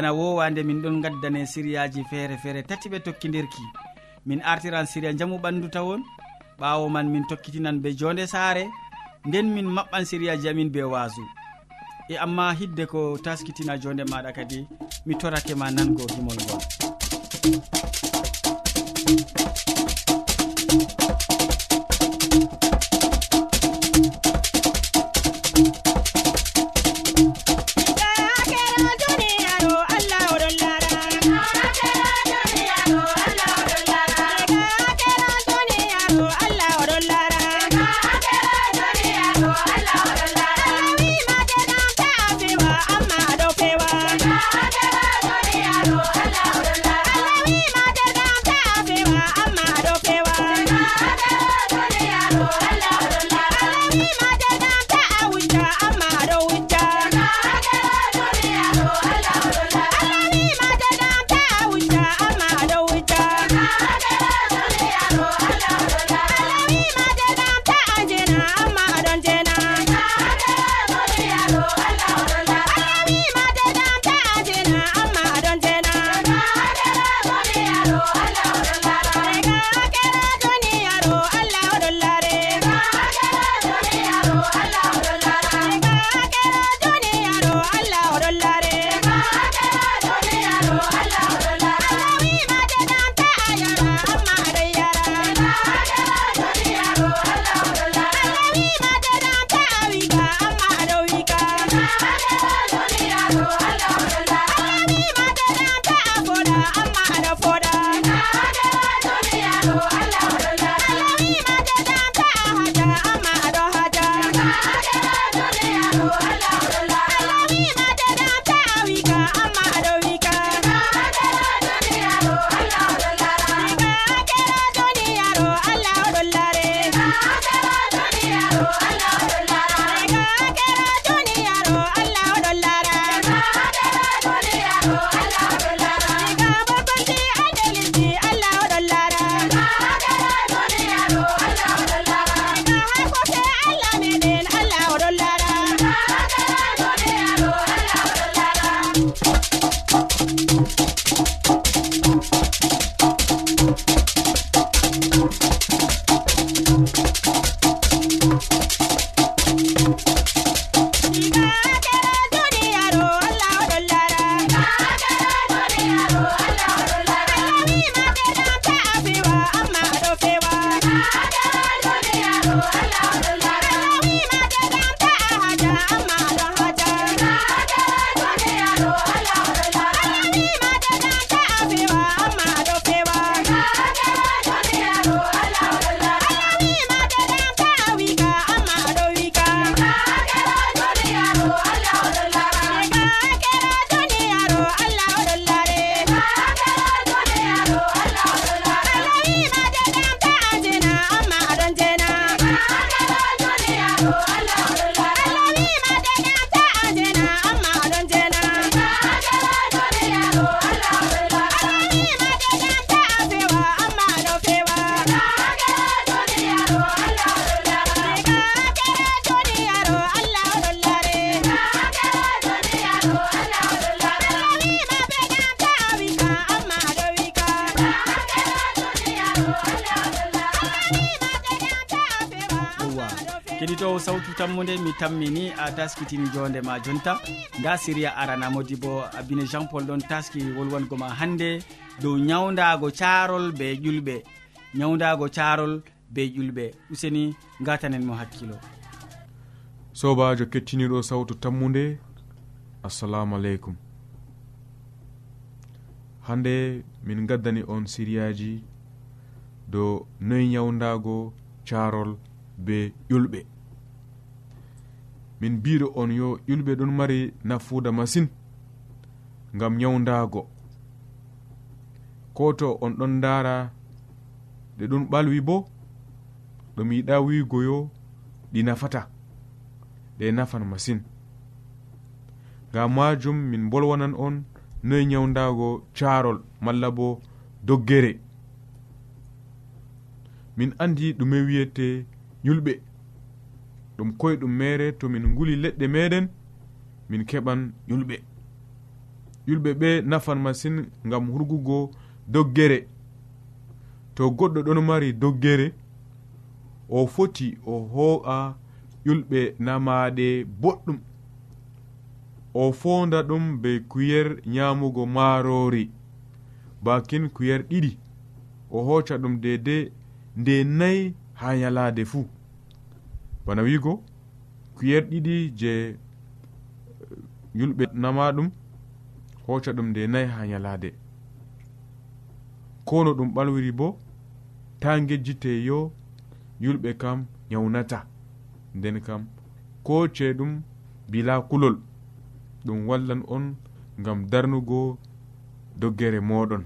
bana wowande min ɗon gaddane siriyaji feere feere tati ɓe tokkidirki. Min artiran siriya jamu ɓandu tawon ɓawo man min tokkitinan be jonde saare nden min maɓɓan siriyaji amin be wasu e amma hidde ko taskitina jonde maɗa kadi mi torake ma nango gimol ngol. sawtu tammude mi tammini a taskitini jonde ma jonta. Nda siria arana modi bo abine jean paul ɗon taski wolwango ma hande dow ñawdago carol be ƴulɓe. Ñawdago carol be ƴulɓe. Useni gatanen mo hakkilo. Sobajo kettiniɗo sawtu tammude assalamu aleykum. Hande min gaddani on siriyaji dow noyi ñawdago carol be ƴulɓe. min mbiɗo on yo ƴulɓe ɗon mari nafuuda masine ngam ñawdaago ko to on ɗon ndaara ɗe ɗum ɓalwi bo ɗum yiɗa wiigoyo ɗi nafata ɗe nafan masine ngam majum min bolwanan on noyi ñawdago carol malla bo doggere. Min andi ɗume wiyete yulɓe. ɗum koye ɗum mere to min nguli leɗɗe meɗen min keɓan yulɓe. Yulɓe ɓe nafan masin ngam hurgugo doggere. To goɗɗo ɗon mari doggere o foti o ho'a yulɓe namaɗe boɗɗum. O fonda ɗum be kuyer nyamugo marori. Bakin kuyer ɗiɗi o hoca ɗum dede nde nayi ha yalade fuu bana wiigo kuyer ɗiɗi je eh, yulɓe nama ɗum hocca ɗum nde nayi ha ñalade ko no ɗum ɓalwiri bo ta gejjite yo yulɓe kam yawnata nden kam ko ce ɗum bila kulol ɗum wallan on gam darnugo doggere moɗon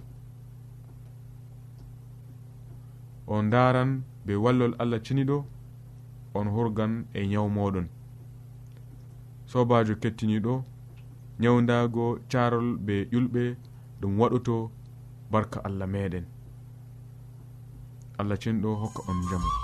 on daran be wallol allah ciniɗo on hurgan e nyawu moɗon sobajo kettiniɗo nyawdago carol be ƴulɓe ɗum waɗoto barka allah meɗen. Allah cenɗo hokka on jamu.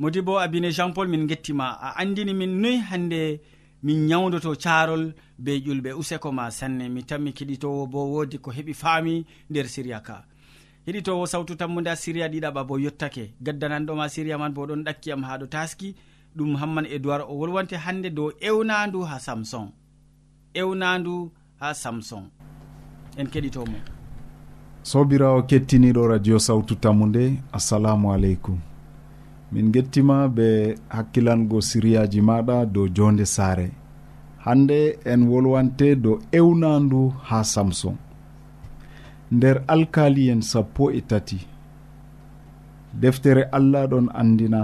modi bo abine jean paul min gettima a andini min noyi hande min nyawdoto carol be ƴulɓe useko ma sanne. Mi tanmi kiɗitowo bo wodi ko heɓi faami nder siriya ka. Heɗitowo sawtu tammude a siriya ɗiɗaɓa bo yettake gaddananɗoma siriya man bo ɗon ɗakkiyam ha ɗo taski. Ɗum hamman edoird o wolwante hande dow ewnandu ha samson. Ewnandu ha samson. En keɗitomo. Sobirawo kettiniɗo radio sawtu tammu nde. Assalamu aleykum. min gettima be hakkilango siriyaji maɗa dow jonde saare. Hande en wolwante dow ewnandu ha samson nder alkaliyen sappo e tati. Deftere allah ɗon andina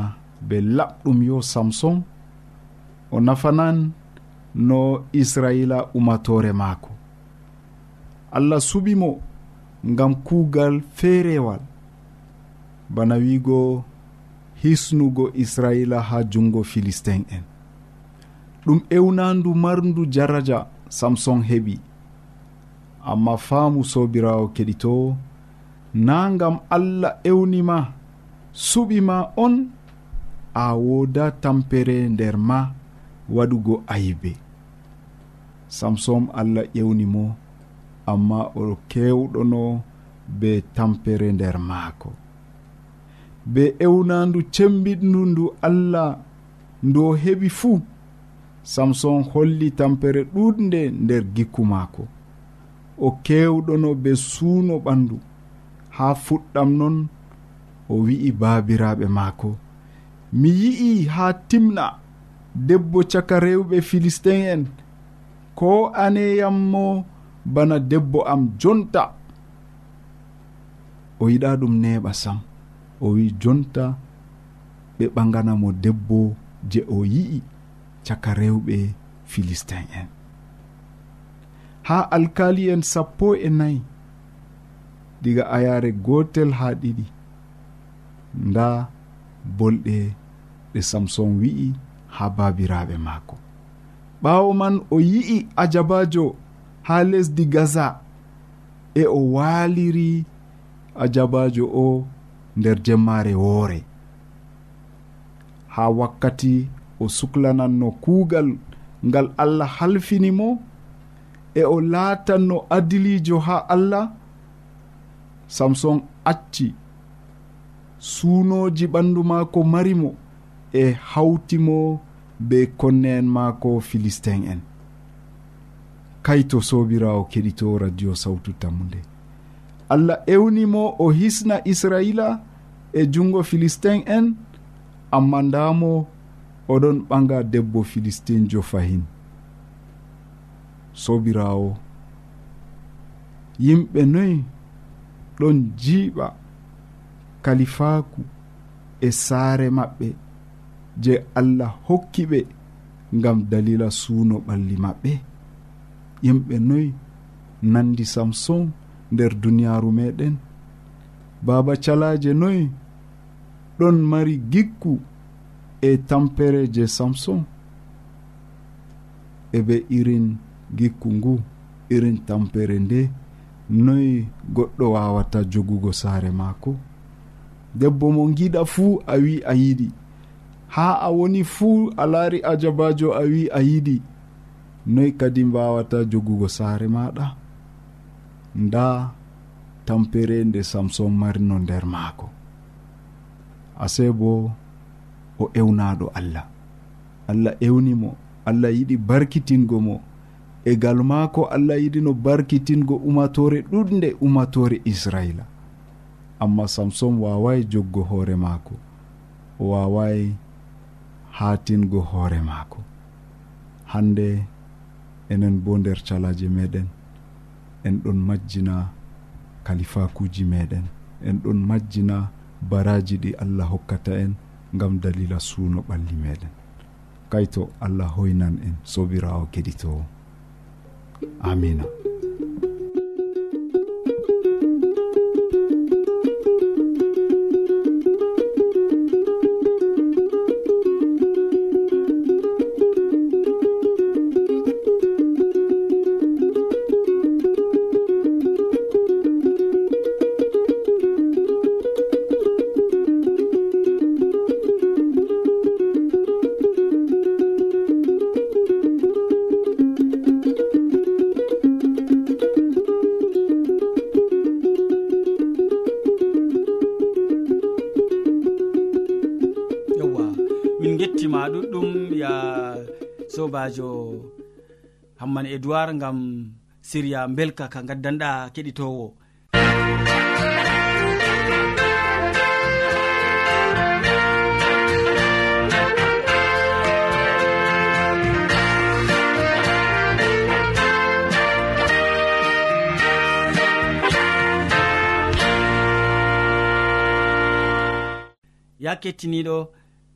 be laɓɗum yo samson o nafanan no israila umatore maako. Allah suɓimo ngam kuugal feerewal bana wiigo hisnugo israila ha jungo philistin en. Ɗum ewnandu marndu jaraja samson heɓi. Amma faamu sobirawo keɗitowo na gam allah ewnima suɓima on a woda tampere nder ma waɗugo ayibe samson allah ƴewnimo amma o kewɗono be tampere nder maako. be ewnandu cembiɗndu ndu allah ndu o heɓi fuu samson holli tampere ɗuɗnde nder gikku maako. O kewɗono be suuno ɓandu. Haa fuɗɗam non o wi'i baabiraaɓe maako. Mi yi'i haa timna debbo caka rewɓe filistin en. Ko aneyam mo bana debbo am jonta. O yiɗa ɗum neɓa sam. o wi jonta ɓe ɓaganamo debbo je o yi'i caka rewɓe philistin en. Ha alkali en sappo e nayi diga ayare gotel ha ɗiɗi nda bolɗe ɗe samson wi'i ha babiraɓe maako. Ɓawo man o yi'i ajabajo ha lesdi gaza e o waliri ajabajo o nder jemmare woore. Ha wakkati o suklananno kuugal ngal allah halfinimo e o laatanno adilijo ha allah samson acci suunoji ɓandu maako marimo e hawtimo be konne en maako philistin en. Kayto sobirawo keɗito radio sawtu tammude allah ewnimo o hisna israila e jungo philistin en amma ndamo oɗon ɓaga debbo philistinjo fahin sobirawo. Yimɓe noyi ɗon jiiɓa kalifaku e saare maɓɓe je allah hokki ɓe ngam dalila suuno ɓalli maɓɓe. Yimɓe noyi nandi samson nder duniyaaru meɗen baaba calaje noyi ɗon mari gikku e tampere je samson e ɓe irin gikku ngu irin tampere nde noyi goɗɗo wawata jogugo saare maako. Debbo mo giɗa fuu a wi a yiɗi. Ha a woni fuu a laari ajabajo a wi a yiɗi noyi kadi mbawata jogugo saare maɗa nda tampere nde samson marino nder maako. Ase bo o ewnaɗo allah. Allah ewnimo allah yiɗi barkitingo mo. E gal maako allah yiɗino barkitingo umatore ɗuɗde umatore israila. Amma samson wawai joggo hoore maako. O wawai hatingo hoore maako. Hande enen bo nder calaje meɗen en ɗon majjina kalifakuji meɗen en ɗon majjina baraji ɗi allah hokkata en gam dalila suuno ɓalli meɗen. Kayto allah hoynan en sobirawo keɗitowo. Amina. sobajo hamman edoird gam siriya belka ka gaddanɗa keɗitowo. Ya kettiniɗo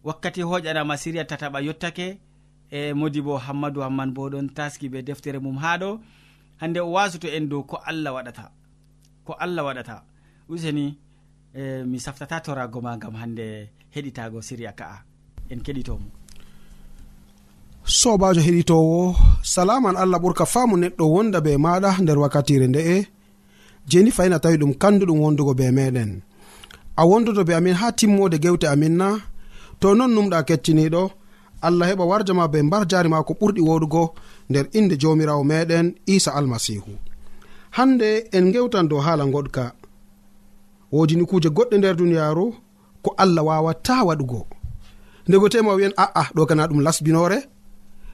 wakkati hoƴanama siriya tataɓa yottake e modi bo hammadou hamman bo ɗon taski be deftere mum ha ɗo. Hande o wasuto en dow ko allah waɗata. Ko allah waɗata. Useni e mi saftata torago ma gam hande heɗitago siriya ka'a. En keɗitomo. Sobajo heɗitowo salaman allah ɓurka faamu neɗɗo wonda be maɗa nder wakkatire nde'e jeni fayina tawi ɗum kanduɗum wondugo be meɗen. A wondoto be amin ha timmode gewte amin na. To non numɗa kettiniɗo allah heɓa warjama be mbar jari ma ko ɓurɗi woɗugo nder inde jomirawo meɗen isa almasihu hande en gewtan dow haala goɗka wodi ni kuje goɗɗe nder duniyaru ko allah wawata waɗugo. Ndego tema wi'en a'a ɗo kana ɗum lasbinore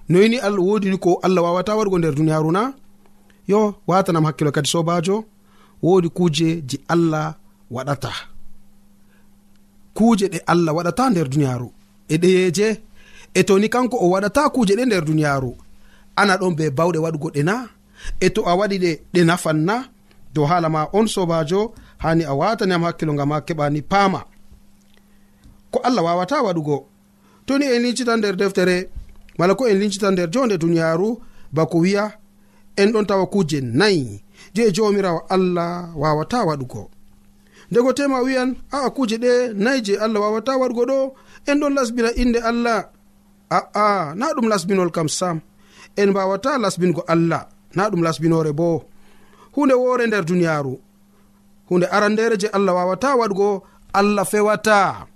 noyini allah wodi ni ko allah wawata waɗugo nder duniyaru na? Yo watanam hakkilo kadi sobajo wodi kuje ji allah waɗata. Kuje ɗe allah waɗata nder duniyaru e ɗeyeje e toni kanko o waɗata kuje ɗe nder duniyaru ana ɗon be bawɗe waɗugo ɗe na. E to a waɗi ɗe ɗe nafan na. Dow haala ma on sobajo hani a watani am hakkilo ngam ha keɓani paama. Ko allah wawata waɗugo. Toni en lincita nder deftere mala ko en lincita nder jonde duniyaru bako wiya en ɗon tawa kuje nayi je jomirawo allah wawata waɗugo. Ndego tema wiyan aa kuje ɗe nayi je allah wawata waɗugo ɗo en ɗon lasbina inde allah a'a na ɗum lasbinol kam sam. En mbawata lasbingo allah. Na ɗum lasbinore bo. Hunde wore nder duniyaru hunde arandere je allah wawata waɗgo allah fewata.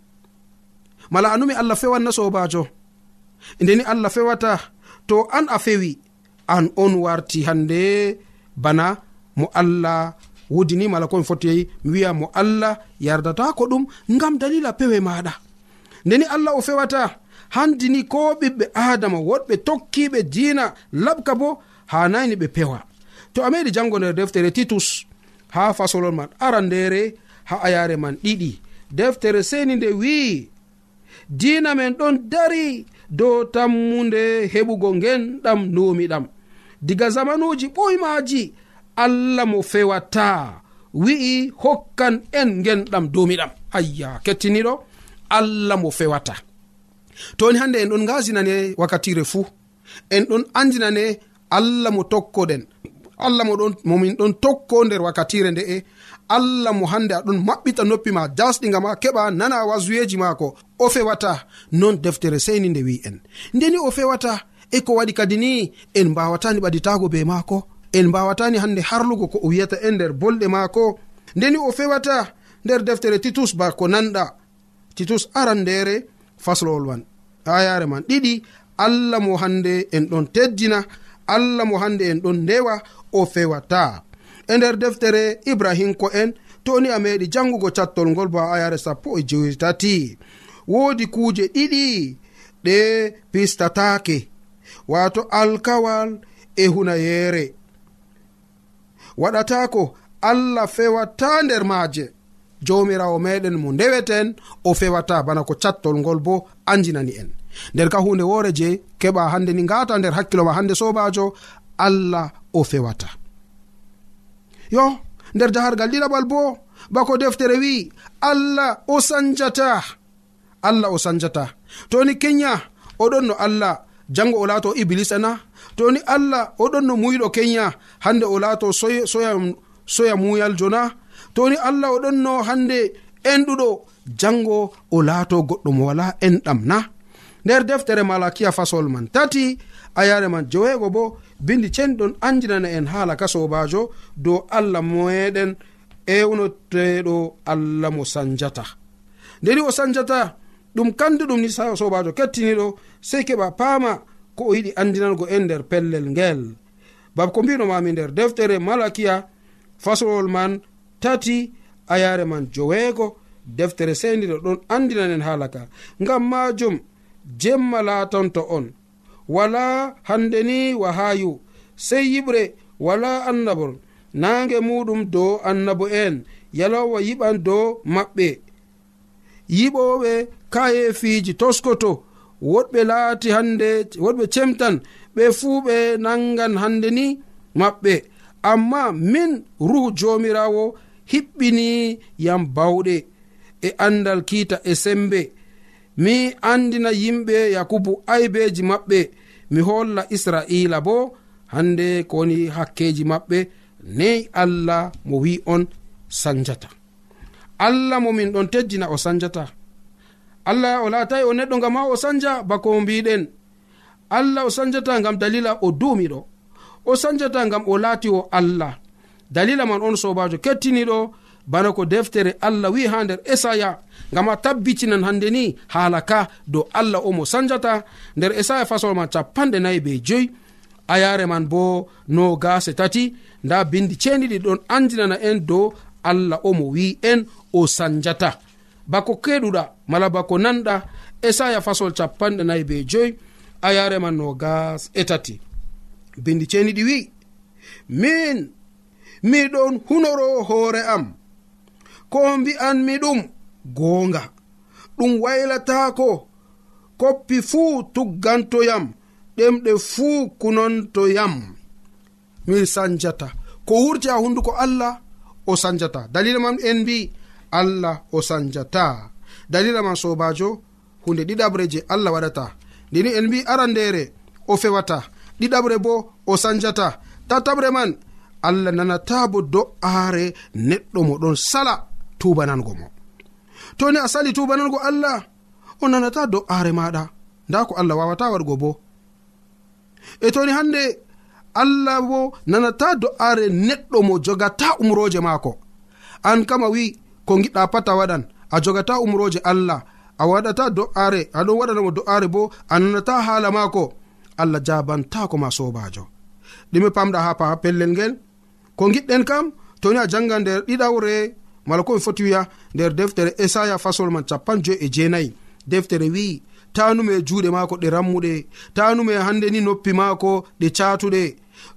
Mala anumi allah fewanna sobajo. Ndeni allah fewata to an a fewi an on warti hande. Bana mo allah wudini mala komi foti mi wiya mo allah yardata ko ɗum ngam dalila pewe maɗa. Ndeni allah o fewata handini ko ɓiɓɓe adama woɗɓe tokkiɓe diina laɓka bo ha nayni ɓe pewa. To a meɗi jango nder deftere titus ha fasolol man aran ndere ha ayare man ɗiɗi. Deftere seni nde wi'i diina men ɗon dari dow tammunde heɓugo genɗam numiɗam. Diga zamanuji ɓoymaji allah mo fewata wi'i hokkan en genɗam dumiɗam. Ayya kettiniɗo allah mo fewata. to woni hannde en ɗon ngasinane wakkatire fuu. En ɗon andinane allah mo tokkoɗen. Allah mo ɗon momin ɗon tokko nder wakkatire nde'e allah mo hande aɗon maɓɓita noppi ma jasɗiga ma keɓa nana wasuyeji maako. O fewata non deftere seni nde wi en. Ndeni o fewata e ko waɗi kadi ni en mbawatani ɓaditago be maako. En mbawatani hande harlugo ko o wiyata en nder bolɗe maako. Ndeni o fewata nder deftere titus ba ko nanɗa. Titus aran ndere faslowol wan. ha yare man ɗiɗi allah mo hande en ɗon teddina allah mo hande en ɗon ndewa o fewata e nder deftere ibrahim ko en toni a meɗi jangugo cattol ngol ba ayare sappo e jewetati woodi kuuje ɗiɗi ɗe pistatake wato alkawal e hunayere waɗatako allah fewata nder maaje. Jomirawo meɗen mo ndeweten o fewata bana ko cattol ngol bo andinani en. nder ka hunde woore je keɓa hande ni ngata nder hakkilo ma hande sobajo allah o fewata. Yo nder jahargal ɗiɗaɓal bo bako deftere wi allah o sanjata. Allah o sanjata. Toni kenya oɗon no allah jango o laato iblis e ana toni allah oɗon no muyiɗo kenya hande o laato soya, soya, soya muyal jona toni allah oɗon no hande enɗuɗo jango o laato goɗɗo mo wala enɗam na. nder deftere malakiya fasol man. Tati ayare man joweego bo bindi cenɗon andinana en haala ka sobajo dow allah meɗen ewnoteɗo allah mo sanjata. Ndeni o sanjata ɗum kanduɗum ni sobajo kettiniɗo sei keɓa paama ko o yiɗi andinango en nder pellel ngel. Bab ko mbinomami nder deftere malakiya fasolol man tati ayare man joweego deftere sendiɗo ɗon andinanen haala ka ngam majum jemma laatonto on. Wala hande ni wahayu sey yiɓre wala annabon nange muɗum dow annabo en. Yalowa yiɓan dow maɓɓe. Yiɓoɓe kayefiji toskoto. Woɗɓe laati hande woɗɓe cemtan. Ɓe fuu ɓe nangan hande ni maɓɓe. Amma min ruhu jomirawo hiɓɓini yam bawɗe. E andal kiita e sembe. mi andina yimɓe yakubu aybeji maɓɓe. Mi holla israila bo hande kowoni hakkeji maɓɓe. Neyi allah mo wi on sanjata. Allah momin ɗon teddina o sanjata. Allah o laatayi o neɗɗo ngam ha o sanja bako mbiɗen. Allah o sanjata ngam dalila o duumiɗo. O sanjata ngam o laati o allah. Dalila man on sobajo kettiniɗo. bana ko deftere allah wi ha nder esaya. Ngam a tabbitinan hande ni haala ka dow allah o mo sanjata. Nder esaya fasol man capanɗe nayi be joyi. A yare man bo no gase tati. Nda bindi ceniɗi ɗon andinana en dow allah o mo wi en o sanjata. Bako keɗuɗa mala bako nanɗa esaya fasol capanɗe nayi be joyi. A yare man no gas e tati. Bindi ceniɗi wi min miɗon hunoro hoore am. ko mbi'anmi ɗum goonga. Ɗum waylatako koppi fuu tuggantoyam ɗemɗe fuu kunontoyam. Mi sanjata. Ko wurti ha hunduko allah o sanjata. Dalila mam en mbi allah o sanjata. Dalila ma sobajo hunde ɗiɗaɓre je allah waɗata. Ndeni en mbi arandere o fewata. Ɗiɗaɓre bo o sanjata. Tataɓre man allah nanata bo do'aare neɗɗo mo ɗon sala. tubanango mo. To ni a sali tubanango allah o nanata do'are maɗa nda ko allah wawata waɗgo bo. E toni hande allah bo nanata do'are neɗɗo mo jogata umroje maako. An kam a wi ko giɗɗa pat a waɗan a jogata umroje allah a waɗata do'are aɗon waɗanamo do'are bo a nanata haala maako. Allah jabantako ma sobajo. Ɗume pamɗa ha pa pellel ngel. Ko giɗɗen kam toni a janga nder ɗiɗawre mala ko ɓe foti wiya nder deftere esaya fasol man capan joyi e jeenayi. Deftere wi'i tanume e juuɗe maako ɗe rammuɗe tanume e hande ni noppi maako ɗe catuɗe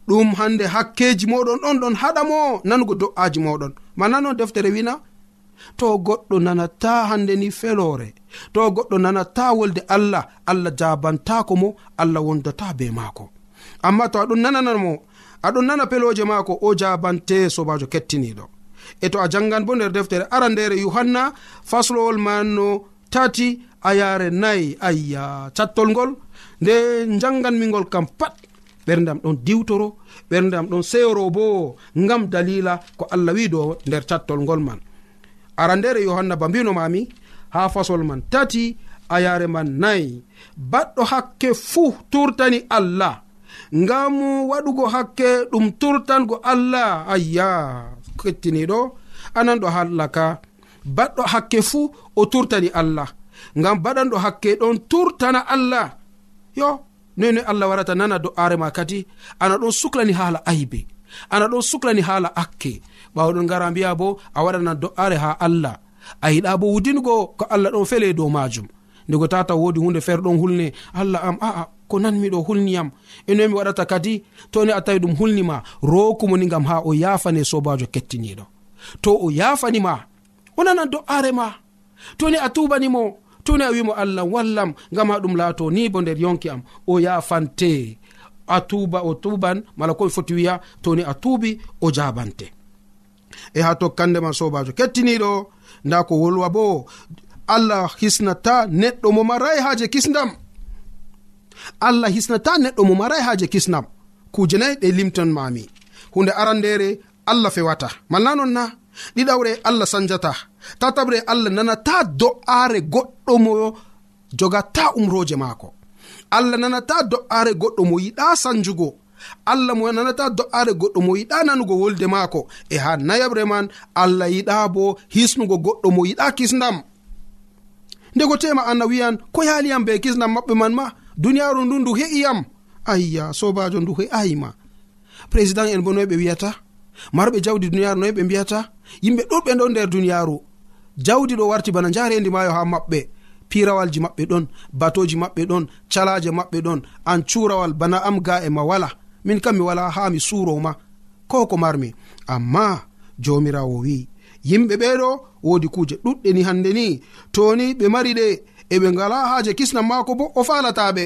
ɗum hande hakkeji moɗon ɗon ɗon haɗa mo nanugo do'aji moɗon mana non deftere wina? To goɗɗo nanata hande ni felore to goɗɗo nanata wolde allah allah jabantako mo allah wondata be maako. Amma to aɗon nananamo aɗon nana peloje maako o jabante sobajo kettiniɗo e to a jangan bo nder deftere arandere yohanna faslowol manno tati a yare nayi ayya cattol ngol. Nde janganmingol kam pat ɓerdam ɗon diwtoro ɓerdam ɗon seyoro bo ngam dalila ko allah wi do nder cattol ngol man. Arandere yohanna ba mbinomami ha fasol man tati a yare man nayi. Baɗɗo hakke fuu turtani allah. Ngam waɗugo hakke ɗum turtango allah ayya. kettiniɗo ananɗo hallaka. Baɗɗo hakke fuu o turtani allah. Ngam baɗanɗo hakke ɗon turtana allah. Yo noyno allah warata nana do'are ma kadi ana ɗon suklani haala aybe ana ɗon suklani haala akke. Ɓawɗon ngara mbiya bo a waɗana do'are ha allah. A yiɗa bo wudingo ko allah ɗon fele dow majum. Ndego tata wodi hunde feere ɗon hulne allah am aa ko nanmiɗo hulniyam enoyi mi waɗata kadi toni a tawi ɗum hulnima rokumoni gam ha o yafane sobajo kettiniɗo to o yafanima o nanan do'are ma. Toni a tubanimo toni a wimo allah wallam gam ha ɗum laato ni bo nder yonki am o yafante a tuba o tuban mala komi foti wiya toni a tuubi o jabante e ha tokkandema sobajo kettiniɗo nda ko wolwa bo allah hisnata neɗɗo mo marai haje kisdam allah hisnata neɗɗo mo marai haaje kisnam. Kuje nayi ɗe limton mami hunde arandere allah fewata. Malla non na ɗiɗawre allah sanjata. Tataɓre allah nanata do'aare goɗɗo mo jogata umroje maako. Allah nanata do'aare goɗɗo mo yiɗa sanjugo. Allah mo nanata do'aare goɗɗo mo yiɗa nanugo wolde maako. E ha nayaɓre man allah yiɗa bo hisnugo goɗɗo mo yiɗa kisdam ndego tema anna wiyan ko yaliyam be kisdam maɓɓe man ma duniyaaru ndu ndu he'iyam ayya sobajo ndu he'ayima président en bo noy ɓe wiyata? Marɓe jawdi duniyaaru noy ɓe mbiyata? Yimɓe ɗuɗɓe ɗon nder duniyaaru. Jawdi ɗo warti bana jarendi maayo ha maɓɓe. Pirawalji maɓɓe ɗon batoji maɓɓe ɗon calaje maɓɓe ɗon an curawal bana am ga e ma wala. Min kam mi wala ha mi suroma ko ko marmi. Amma jomirawo wi yimɓe ɓeɗo wodi kuuje ɗuɗɗe ni hande ni. Toni ɓe mari ɗe eɓe ngala haaje kisnam maako bo o falataɓe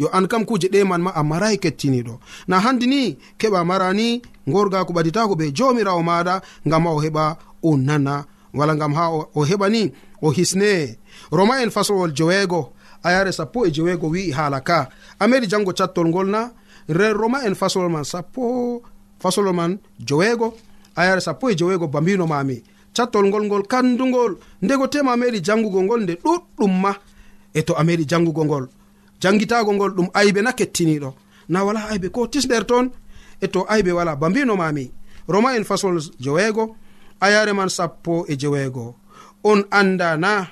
yo an kam kuje ɗeman ma a marayi kettiniɗo. Na handi ni keɓa marani gorgako ɓaditako ɓe jomirawo maɗa ngam ha o heɓa o nana. Wala ngam ha o heɓa ni o hisne. Roma en fasowol jeweego a yare sappo e jeweego wi'i haala ka. A meɗi jango cattol ngol na ren roma en fasolol man sappo fasolol man joweego a yare sappo e joweego bambino mami cattol ngol ngol kandugol ndego tema meɗi jangugo ngol nde ɗuɗɗum ma. e to a meɗi jangugo ngol. Jangitago ngol ɗum aybe na kettiniɗo na wala aybe ko tisɗer toon e to aybe wala ba mbinomami roma en fasol jeweego ayare man sappo e jeweego. On anda na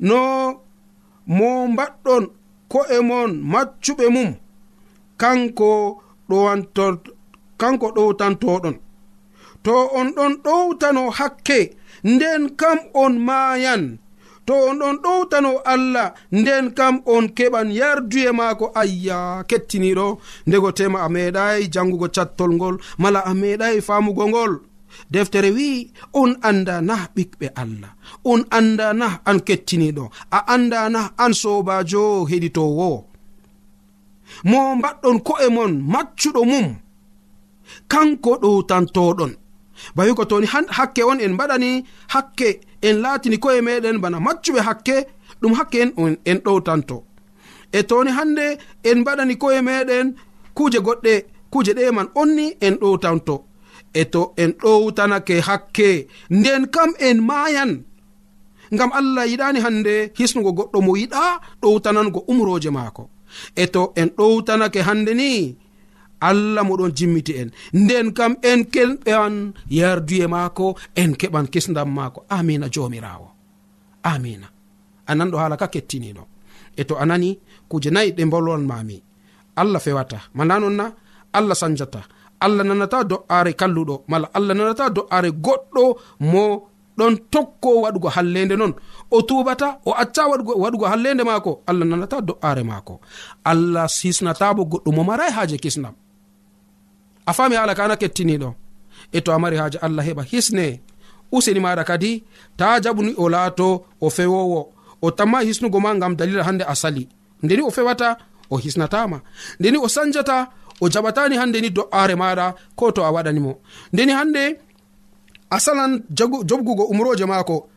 no mo mbaɗɗon ko'e mon maccuɓe mum kanko ɗowanto kanko ɗowtantoɗon to on ɗon ɗowtano hakke nden kam on maayan. to on ɗon ɗowtano allah nden kam on keɓan yarduye maako ayya kettiniɗo. Ndego tema a meeɗay jangugo cattol ngol mala a meeɗay famugo ngol. Deftere wi'i on anda na ɓiɓɓe allah on anda na an kettiniɗo a anda na an sobajo heɗitowo. Mo mbaɗɗon ko'e mon maccuɗo mum. Kanko ɗowtantoɗon bawi ko toni hakke on en mbaɗani hakke en laatini koye meɗen bana maccuɓe hakke ɗum hakke en en ɗowtanto. E toni hande en mbaɗani koye meɗen kuje goɗɗe kuje ɗe man onni en ɗowtanto. E to en ɗowtanake hakke nden kam en maayan. Ngam allah yiɗani hande hisnugo goɗɗo mo yiɗa ɗowtanango umroje maako. E to en ɗowtanake hande ni allah moɗon jimmiti en. Nden kam en keɓan yarduye maako en keɓan kisdam maako. Amina jomirawo amina. A nanɗo haala ka kettiniɗo e to a nani kuje nayi ɗe bolwanmami allah fewata. Mala non na allah sanjata. Allah nanata do'are kalluɗo. Mala allah nanata do'are goɗɗo mo ɗon tokko waɗugo hallende non. O tubata o acca waɗugo hallende maako. Allah nanata do'are maako. Allah sisnatabo goɗɗo mo marai haaje kisnam a fami haala kana kettiniɗo e to a mari haaje allah heɓa hisne. Useni maɗa kadi ta jaɓuni o laato o fewowo. O tamma hisnugo ma gam dalila hande a sali. Ndeni o fewata o hisnatama ndeni o sanjata o jaɓatani hande ni do'are maɗa ko to a waɗanimo. Ndeni hande a salan jobgugo umroje maako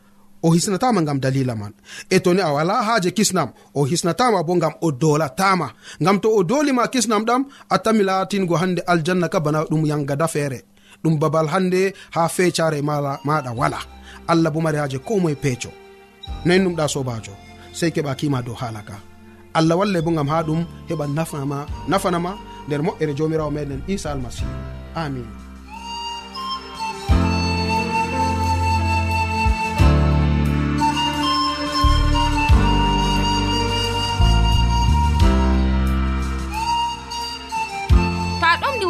o hisnatama gam dalila man. E toni a wala haje kisnam o hisnatama bo gam o dolatama gam to o dolima kisnam ɗam a tami latingo hande aljanna ka bana ɗum yangada feere ɗum babal hande ha fecare maɗa wala. Allah bo mari haje ko moye peeco. Noyin ɗum ɗa sobajo sey keɓa kima dow haala ka. Allah walle bo gam ha ɗum heɓa nafanama nafanama. Nder moƴƴere jomirawo meɗen isa almasihu amin.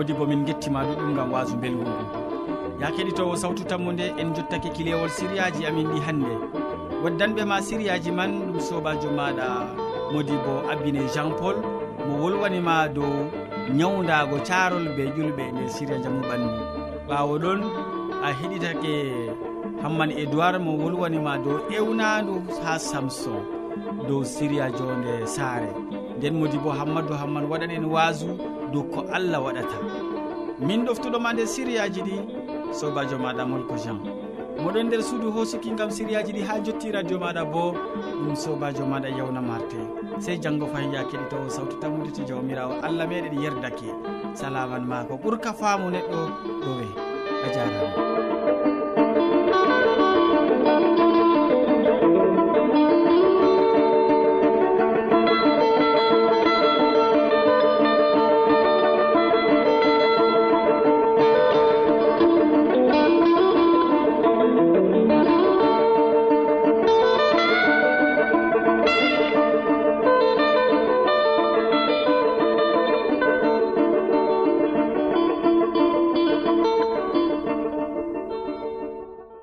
modi bo min gettima ɗuɗum gam wasu belgu ngu ya keɗitowo sawtu tammu nde en jottake kilewol siriyaji amin ɗi hannde. Waddanɓe ma siriyaji man ɗum sobajo maɗa modi bo abbine jean paul mo wolwanima dow ñawdago carol be ƴulɓe nder siria jamu ɓandu. Ɓawo ɗon a heɗitake hamman edoird mo wolwanima dow ewnandu ha samson dow siria jonde saare. Nden modi bo hammadou hamman waɗan en wasu dow ko allah waɗata. Min ɗoftuɗoma nder siriyaji ɗi sobajo maɗa molko jean. Moɗon nder suudu hosuki gam siriyaji ɗi ha jotti radio maɗa bo ɗum sobajo maɗa yawna marte. Sey janggo fayin ya keɗitowo sawtu tammude to jawmirawo allah meɗen yerdake. Salaman ma ko ɓuurka faamu neɗɗo ɗowe a jarama.